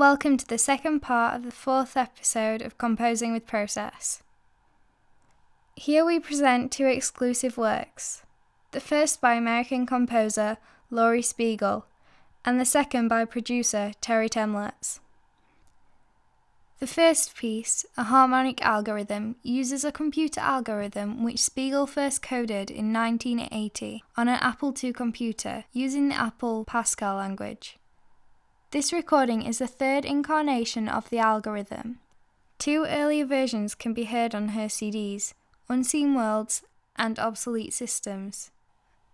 Welcome to the second part of the fourth episode of Composing with Process. Here we present two exclusive works the first by American composer Laurie Spiegel, and the second by producer Terre Thaemlitz. The first piece, a harmonic algorithm, uses a computer algorithm which Spiegel first coded in 1980 on an Apple II computer using the Apple Pascal language. This recording is the third incarnation of the algorithm. Two earlier versions can be heard on her CDs, Unseen Worlds and Obsolete Systems.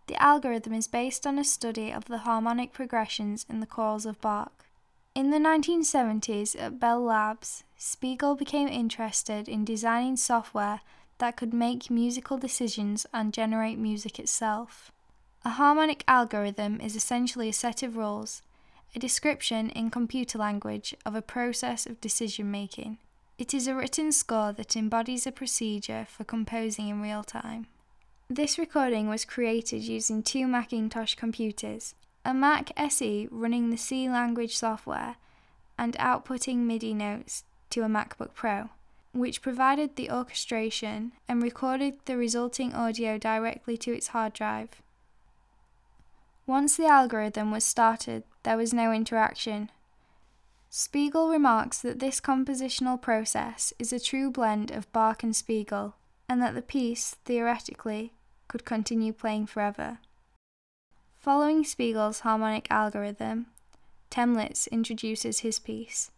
The algorithm is based on a study of the harmonic progressions in the chorals of Bach. In the 1970s at Bell Labs, Spiegel became interested in designing software that could make musical decisions and generate music itself. A harmonic algorithm is essentially a set of rules, a description in computer language of a process of decision making. It is a written score that embodies a procedure for composing in real time. This recording was created using two Macintosh computers, a Mac SE running the C language software and outputting MIDI notes to a MacBook Pro, which provided the orchestration and recorded the resulting audio directly to its hard drive. Once the algorithm was started, there was no interaction. Spiegel remarks that this compositional process is a true blend of Bach and Spiegel, and that the piece, theoretically, could continue playing forever. Following Spiegel's harmonic algorithm, Thaemlitz introduces his piece.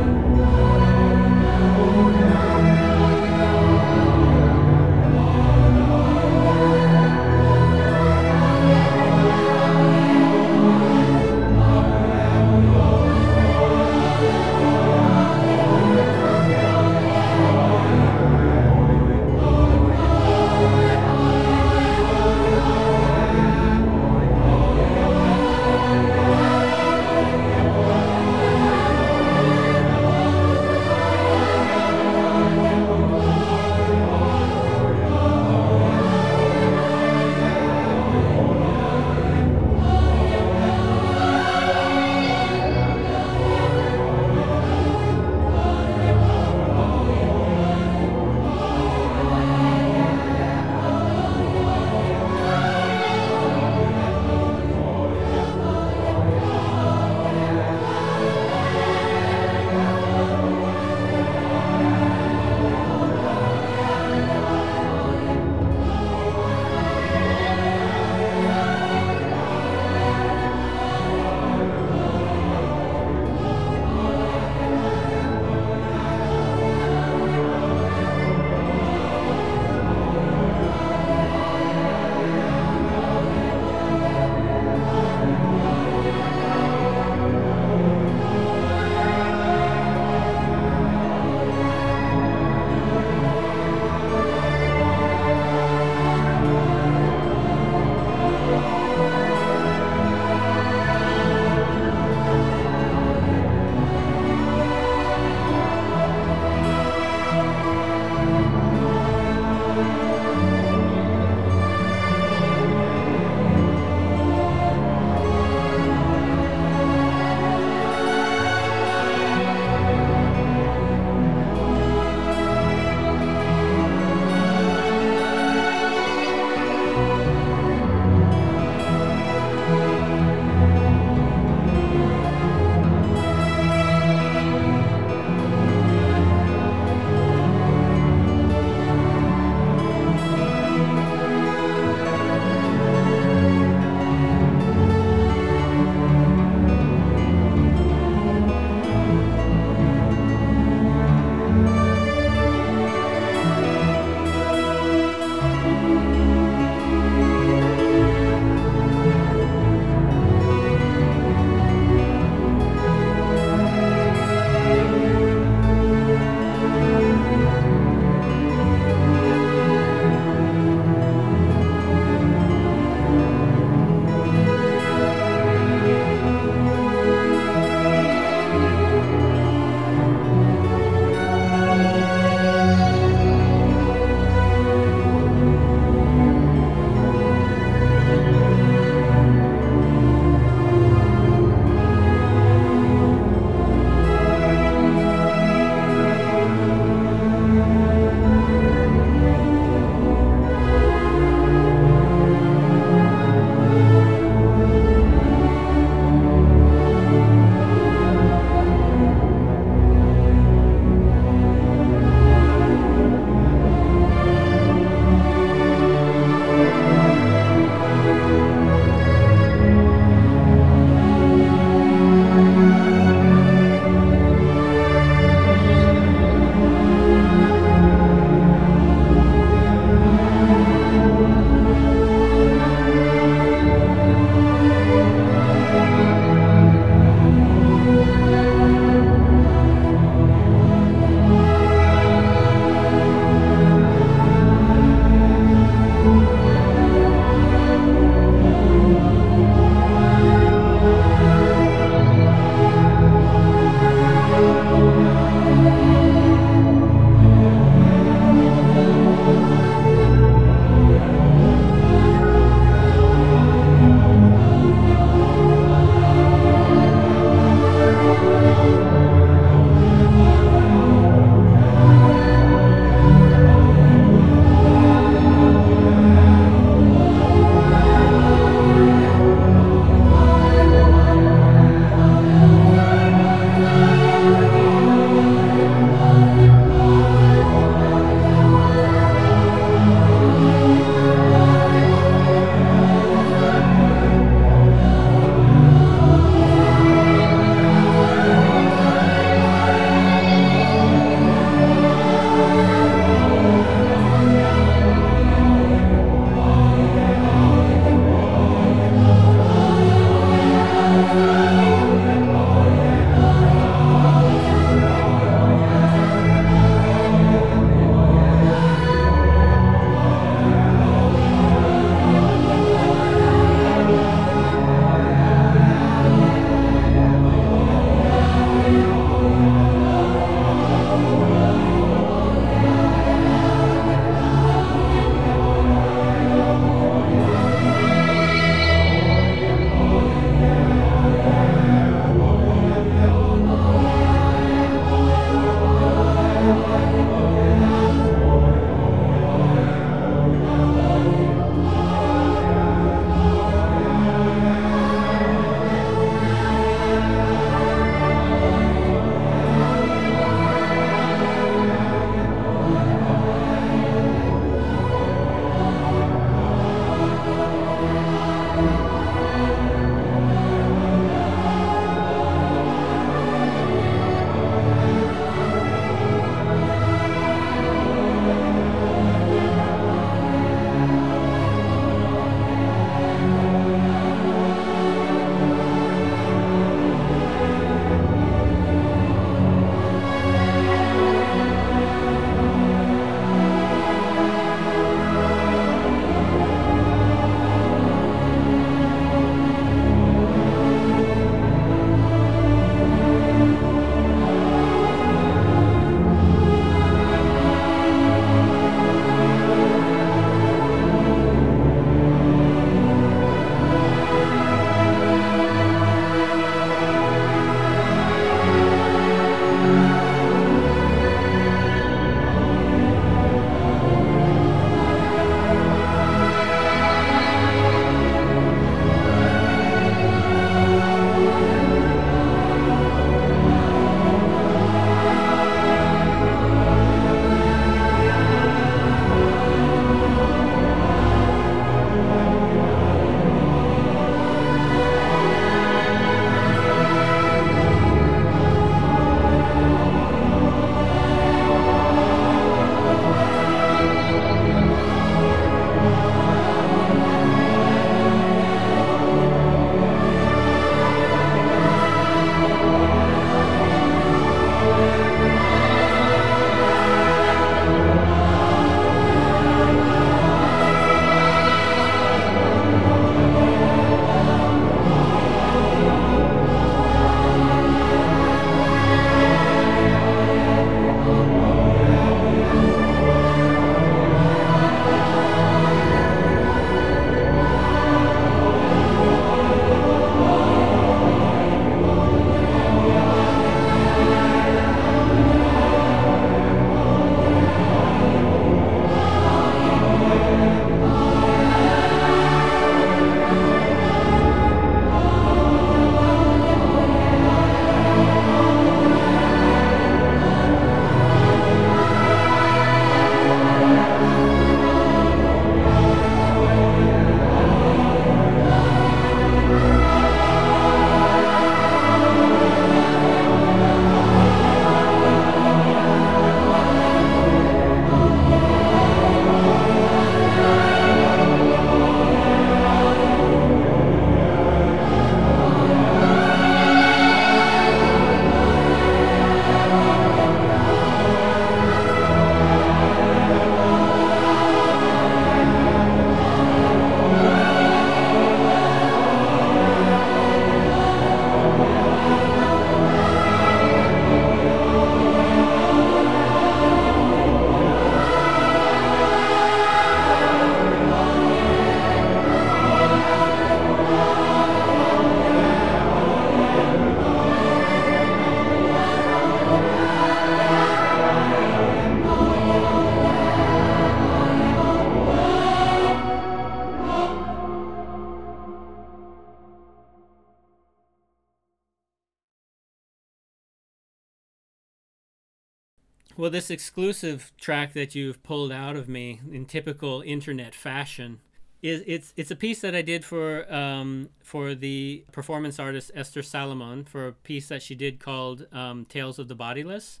Well, this exclusive track that you've pulled out of me in typical internet fashion is it's it's a piece that I did for um, for the performance artist Esther Salomon for a piece that she did called um, Tales of the Bodiless,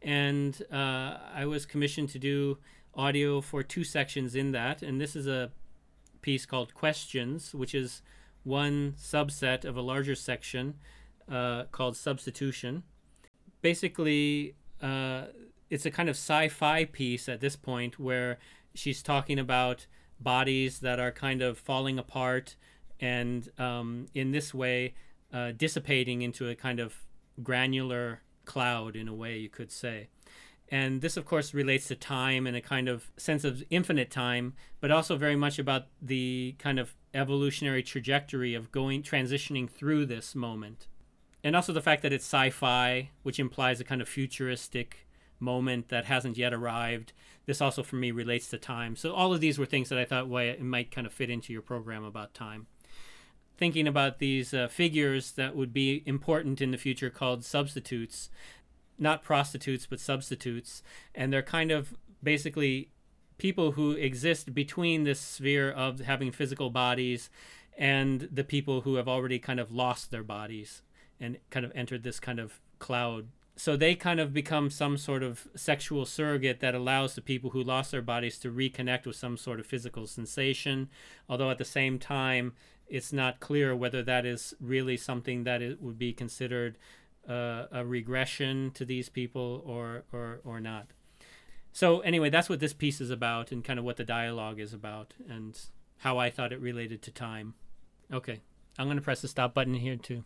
and uh, I was commissioned to do audio for two sections in that, and this is a piece called Questions, which is one subset of a larger section uh, called Substitution. Basically. Uh, it's a kind of sci-fi piece at this point where she's talking about bodies that are kind of falling apart and um, in this way uh, dissipating into a kind of granular cloud in a way you could say. And this of course relates to time and a kind of sense of infinite time but also very much about the kind of evolutionary trajectory of going transitioning through this moment. And also the fact that it's sci-fi which implies a kind of futuristic moment that hasn't yet arrived. This also for me relates to time. So all of these were things that I thought well, it might kind of fit into your program about time. Thinking about these uh, figures that would be important in the future called substitutes, not prostitutes, but substitutes. And they're kind of basically people who exist between this sphere of having physical bodies and the people who have already kind of lost their bodies and kind of entered this kind of cloud so they kind of become some sort of sexual surrogate that allows the people who lost their bodies to reconnect with some sort of physical sensation although at the same time it's not clear whether that is really something that it would be considered uh, a regression to these people or, or or not. So anyway that's what this piece is about and kind of what the dialogue is about and how i thought it related to time. Okay i'm going to press the stop button here too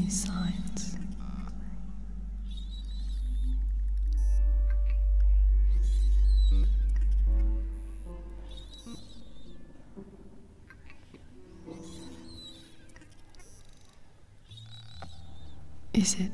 you signs? Is it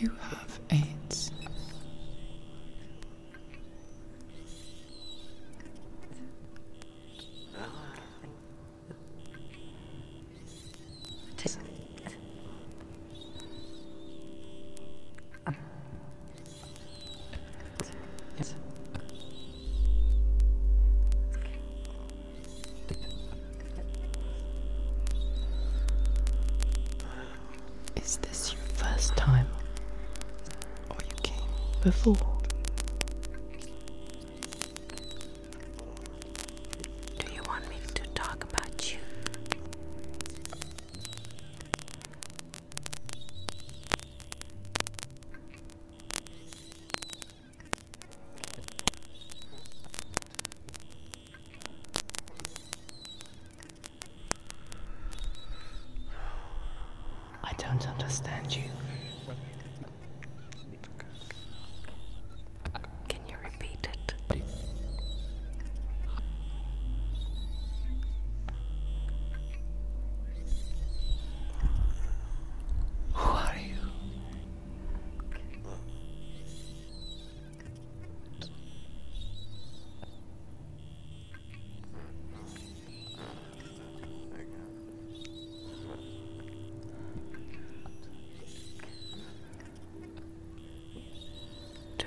you. before.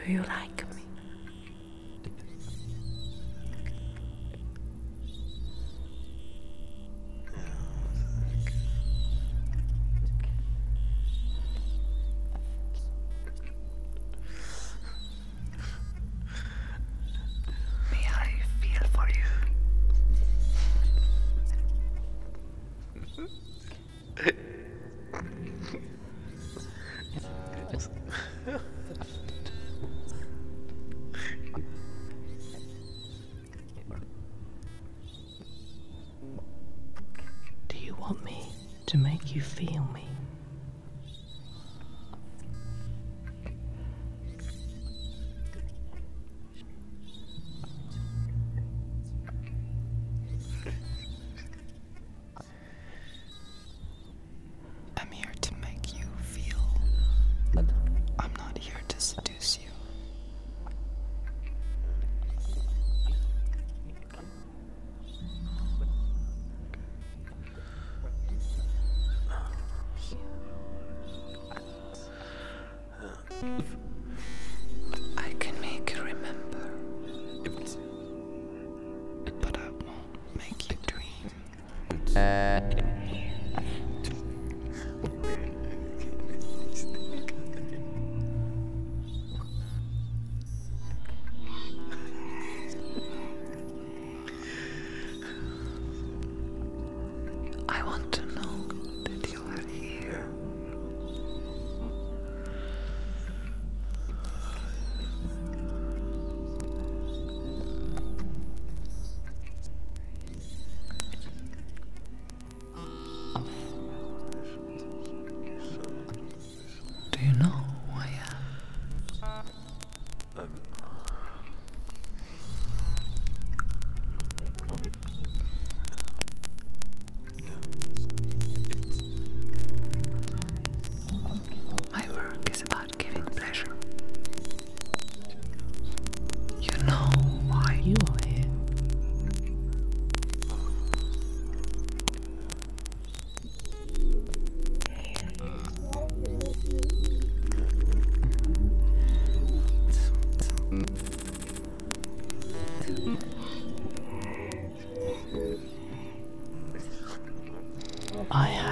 Do you like me? May I feel for you?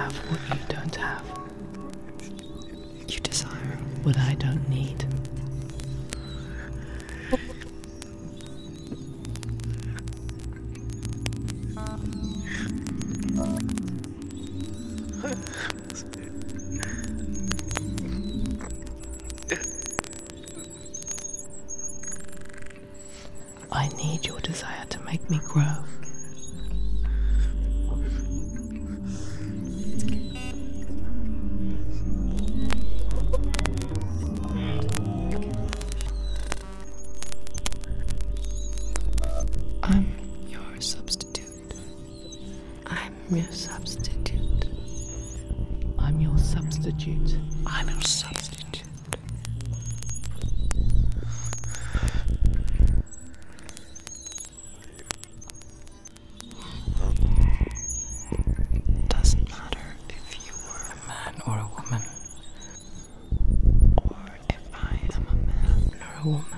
have what you don't have. You desire what I don't need. Man